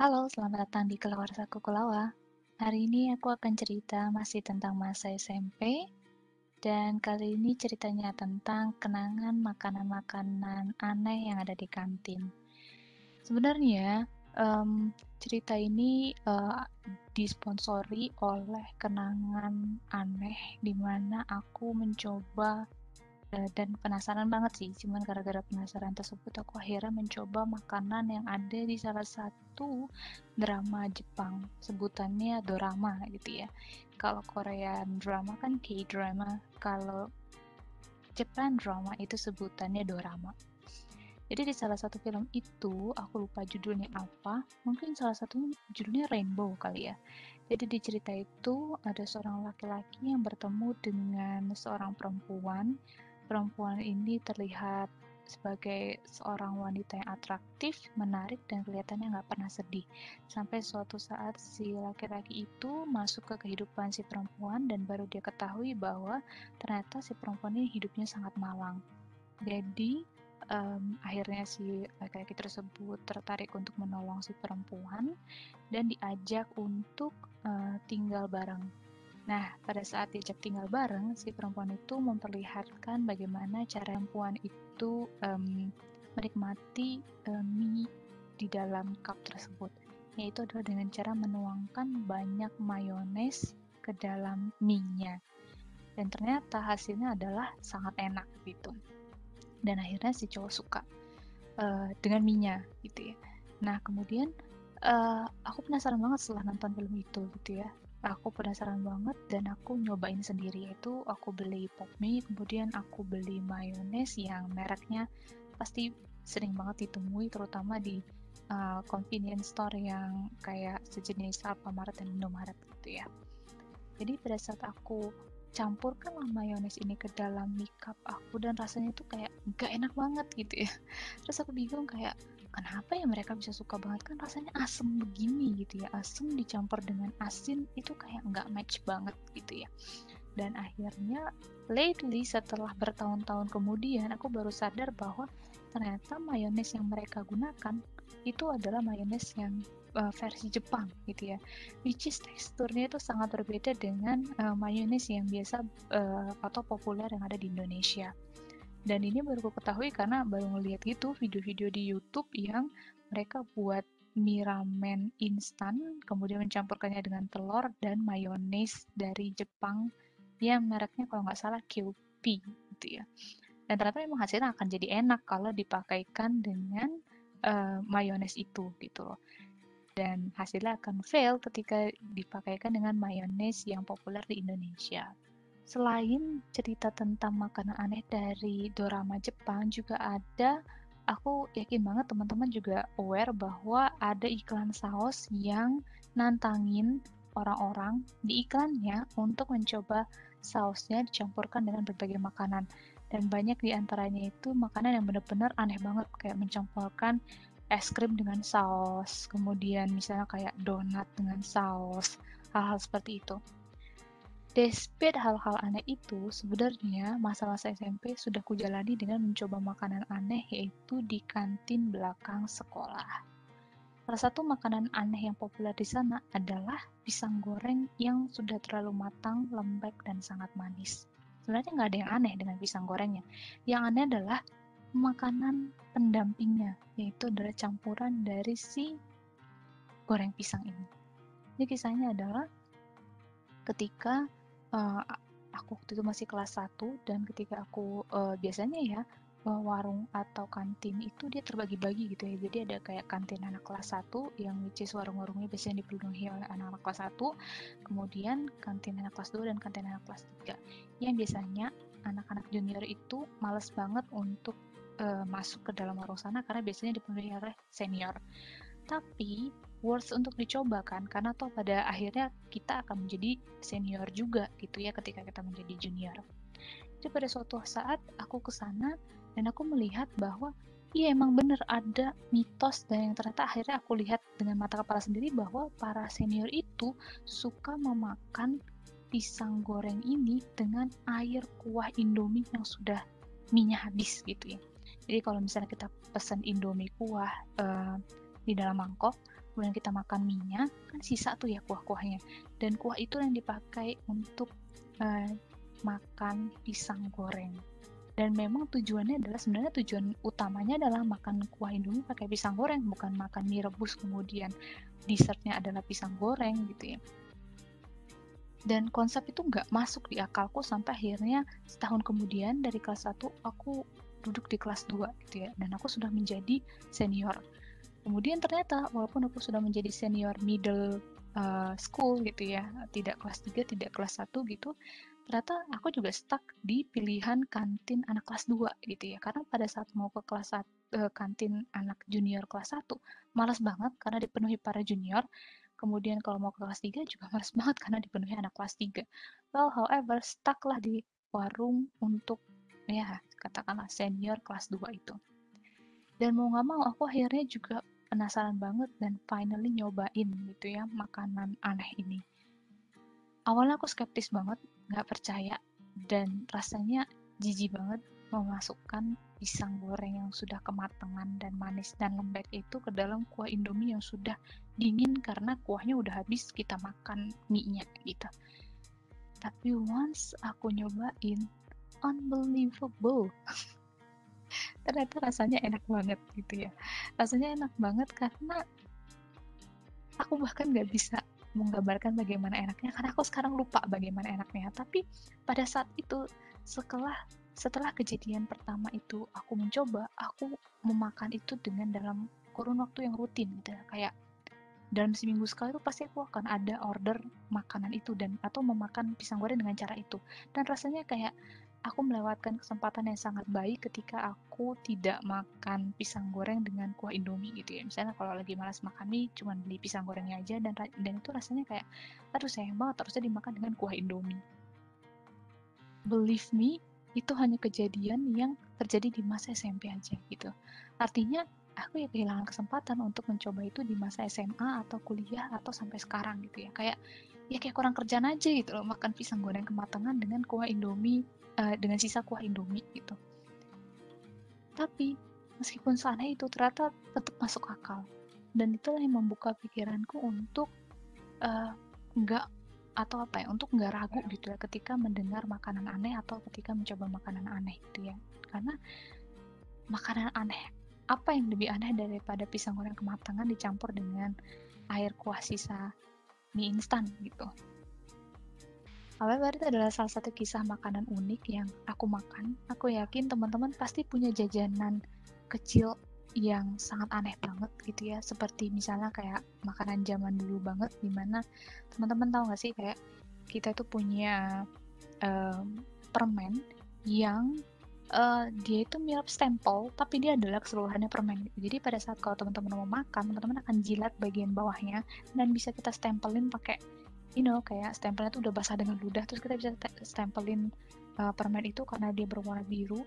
Halo, selamat datang di Kelawarsa Kukulawa. Hari ini aku akan cerita masih tentang masa SMP dan kali ini ceritanya tentang kenangan makanan-makanan aneh yang ada di kantin. Sebenarnya um, cerita ini uh, disponsori oleh kenangan aneh di mana aku mencoba dan penasaran banget sih cuman gara-gara penasaran tersebut aku akhirnya mencoba makanan yang ada di salah satu drama Jepang sebutannya dorama gitu ya. Kalau Korean drama kan K-drama kalau Japan drama itu sebutannya dorama. Jadi di salah satu film itu aku lupa judulnya apa mungkin salah satu judulnya Rainbow kali ya. Jadi di cerita itu ada seorang laki-laki yang bertemu dengan seorang perempuan perempuan ini terlihat sebagai seorang wanita yang atraktif, menarik, dan kelihatannya nggak pernah sedih. Sampai suatu saat si laki-laki itu masuk ke kehidupan si perempuan dan baru dia ketahui bahwa ternyata si perempuan ini hidupnya sangat malang. Jadi um, akhirnya si laki-laki tersebut tertarik untuk menolong si perempuan dan diajak untuk uh, tinggal bareng Nah, pada saat diajak tinggal bareng, si perempuan itu memperlihatkan bagaimana cara perempuan itu um, menikmati um, mie di dalam cup tersebut, yaitu adalah dengan cara menuangkan banyak mayones ke dalam mie-nya. Dan ternyata hasilnya adalah sangat enak gitu. Dan akhirnya si cowok suka uh, dengan mie-nya gitu ya. Nah, kemudian uh, aku penasaran banget setelah nonton film itu gitu ya aku penasaran banget dan aku nyobain sendiri itu aku beli pop mie kemudian aku beli mayones yang mereknya pasti sering banget ditemui terutama di uh, convenience store yang kayak sejenis Alfamart dan Indomaret gitu ya. Jadi pada saat aku campurkanlah mayones ini ke dalam mie cup aku dan rasanya tuh kayak gak enak banget gitu ya. Terus aku bingung kayak kenapa ya mereka bisa suka banget? Kan rasanya asem begini gitu ya. Asem dicampur dengan asin itu kayak nggak match banget gitu ya. Dan akhirnya lately setelah bertahun-tahun kemudian aku baru sadar bahwa ternyata mayones yang mereka gunakan itu adalah mayones yang uh, versi Jepang gitu ya. Which is teksturnya itu sangat berbeda dengan uh, mayones yang biasa uh, atau populer yang ada di Indonesia dan ini baru aku ketahui karena baru ngeliat gitu video-video di YouTube yang mereka buat mie ramen instan kemudian mencampurkannya dengan telur dan mayones dari Jepang yang mereknya kalau nggak salah QP gitu ya. Dan ternyata memang hasilnya akan jadi enak kalau dipakaikan dengan uh, mayones itu gitu loh. Dan hasilnya akan fail ketika dipakaikan dengan mayones yang populer di Indonesia Selain cerita tentang makanan aneh dari dorama Jepang juga ada aku yakin banget teman-teman juga aware bahwa ada iklan saus yang nantangin orang-orang di iklannya untuk mencoba sausnya dicampurkan dengan berbagai makanan. Dan banyak di antaranya itu makanan yang benar-benar aneh banget kayak mencampurkan es krim dengan saus kemudian misalnya kayak donat dengan saus hal-hal seperti itu Despite hal-hal aneh itu, sebenarnya masa-masa SMP sudah kujalani dengan mencoba makanan aneh yaitu di kantin belakang sekolah. Salah satu makanan aneh yang populer di sana adalah pisang goreng yang sudah terlalu matang, lembek, dan sangat manis. Sebenarnya nggak ada yang aneh dengan pisang gorengnya. Yang aneh adalah makanan pendampingnya, yaitu adalah campuran dari si goreng pisang ini. Jadi kisahnya adalah ketika uh, aku waktu itu masih kelas 1 dan ketika aku uh, biasanya ya uh, warung atau kantin itu dia terbagi-bagi gitu ya. Jadi ada kayak kantin anak kelas 1 yang which is warung-warungnya biasanya dipenuhi oleh anak-anak kelas 1, kemudian kantin anak kelas 2 dan kantin anak kelas 3. Yang biasanya anak-anak junior itu males banget untuk uh, masuk ke dalam warung sana karena biasanya dipenuhi oleh senior. Tapi worth untuk dicoba kan karena toh pada akhirnya kita akan menjadi senior juga gitu ya ketika kita menjadi junior. Jadi pada suatu saat aku ke sana dan aku melihat bahwa iya emang bener ada mitos dan yang ternyata akhirnya aku lihat dengan mata kepala sendiri bahwa para senior itu suka memakan pisang goreng ini dengan air kuah indomie yang sudah minyak habis gitu ya. Jadi kalau misalnya kita pesan indomie kuah uh, di dalam mangkok, kemudian kita makan mie-nya kan sisa tuh ya kuah-kuahnya. Dan kuah itu yang dipakai untuk uh, makan pisang goreng. Dan memang tujuannya adalah sebenarnya tujuan utamanya adalah makan kuah indomie pakai pisang goreng bukan makan mie rebus kemudian dessertnya adalah pisang goreng gitu ya. Dan konsep itu nggak masuk di akalku sampai akhirnya setahun kemudian dari kelas 1 aku duduk di kelas 2 gitu ya. Dan aku sudah menjadi senior kemudian ternyata walaupun aku sudah menjadi senior middle uh, school gitu ya tidak kelas 3 tidak kelas 1 gitu ternyata aku juga stuck di pilihan kantin anak kelas 2 gitu ya. Karena pada saat mau ke kelas 1, uh, eh, kantin anak junior kelas 1 malas banget karena dipenuhi para junior. Kemudian kalau mau ke kelas 3 juga malas banget karena dipenuhi anak kelas 3 well however stuck lah di warung untuk ya katakanlah senior kelas 2 itu dan mau nggak mau aku akhirnya juga penasaran banget dan finally nyobain gitu ya makanan aneh ini awalnya aku skeptis banget nggak percaya dan rasanya jijik banget memasukkan pisang goreng yang sudah kematangan dan manis dan lembek itu ke dalam kuah indomie yang sudah dingin karena kuahnya udah habis kita makan mie-nya gitu. Tapi once aku nyobain, unbelievable. Ternyata rasanya enak banget gitu ya. Rasanya enak banget karena aku bahkan nggak bisa menggambarkan bagaimana enaknya karena aku sekarang lupa bagaimana enaknya tapi pada saat itu setelah setelah kejadian pertama itu aku mencoba aku memakan itu dengan dalam kurun waktu yang rutin gitu ya. kayak dalam seminggu sekali itu pasti aku akan ada order makanan itu dan atau memakan pisang goreng dengan cara itu dan rasanya kayak aku melewatkan kesempatan yang sangat baik ketika aku tidak makan pisang goreng dengan kuah indomie gitu ya. Misalnya kalau lagi malas makan mie cuma beli pisang gorengnya aja dan dan itu rasanya kayak aduh sayang banget harusnya dimakan dengan kuah indomie. Believe me itu hanya kejadian yang terjadi di masa SMP aja gitu. Artinya aku ya kehilangan kesempatan untuk mencoba itu di masa SMA atau kuliah atau sampai sekarang gitu ya. Kayak ya kayak kurang kerjaan aja gitu loh makan pisang goreng kematangan dengan kuah indomie uh, dengan sisa kuah Indomie gitu. Tapi meskipun seaneh itu ternyata tetap masuk akal. Dan itulah yang membuka pikiranku untuk uh, nggak atau apa ya untuk nggak ragu gitu ya ketika mendengar makanan aneh atau ketika mencoba makanan aneh gitu ya. Karena makanan aneh apa yang lebih aneh daripada pisang goreng kematangan dicampur dengan air kuah sisa mie instan gitu However, itu adalah salah satu kisah makanan unik yang aku makan. Aku yakin teman-teman pasti punya jajanan kecil yang sangat aneh banget gitu ya. Seperti misalnya kayak makanan zaman dulu banget, di mana teman-teman tahu gak sih kayak kita itu punya um, permen yang uh, dia itu mirip stempel, tapi dia adalah keseluruhannya permen. Jadi pada saat kalau teman-teman mau makan, teman-teman akan jilat bagian bawahnya dan bisa kita stempelin pakai you know kayak stempelnya tuh udah basah dengan ludah terus kita bisa stempelin uh, permen itu karena dia berwarna biru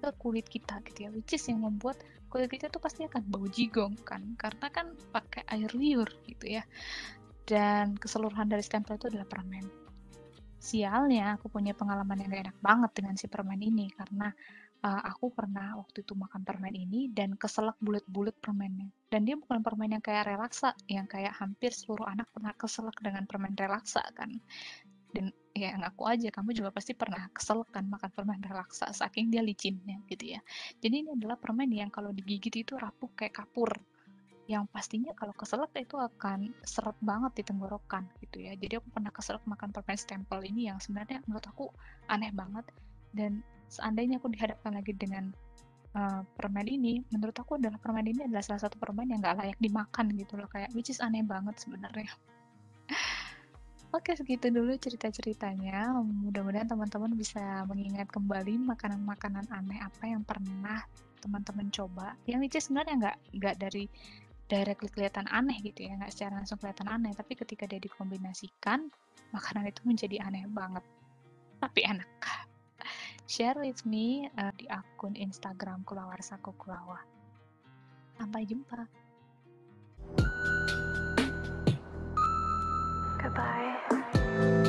ke kulit kita gitu ya which is yang membuat kulit kita tuh pasti akan bau jigong kan karena kan pakai air liur gitu ya. Dan keseluruhan dari stempel itu adalah permen. Sialnya aku punya pengalaman yang gak enak banget dengan si permen ini karena uh, aku pernah waktu itu makan permen ini dan keselak bulat-bulat permennya. Dan dia bukan permen yang kayak relaksa, yang kayak hampir seluruh anak pernah keselak dengan permen relaksa kan. Dan ya ngaku aja, kamu juga pasti pernah keselak kan makan permen relaksa, saking dia licinnya gitu ya. Jadi ini adalah permen yang kalau digigit itu rapuh kayak kapur. Yang pastinya kalau keselak itu akan seret banget di tenggorokan gitu ya. Jadi aku pernah keselak makan permen stempel ini yang sebenarnya menurut aku aneh banget dan seandainya aku dihadapkan lagi dengan uh, permen ini, menurut aku adalah permen ini adalah salah satu permen yang gak layak dimakan gitu loh, kayak which is aneh banget sebenarnya. Oke, segitu dulu cerita-ceritanya. Mudah-mudahan teman-teman bisa mengingat kembali makanan-makanan aneh apa yang pernah teman-teman coba. Yang which is sebenarnya nggak nggak dari directly kelihatan aneh gitu ya, nggak secara langsung kelihatan aneh, tapi ketika dia dikombinasikan, makanan itu menjadi aneh banget. Tapi enak share with me uh, di akun Instagram Kulawarsa Kukulawa. Sampai jumpa. Goodbye.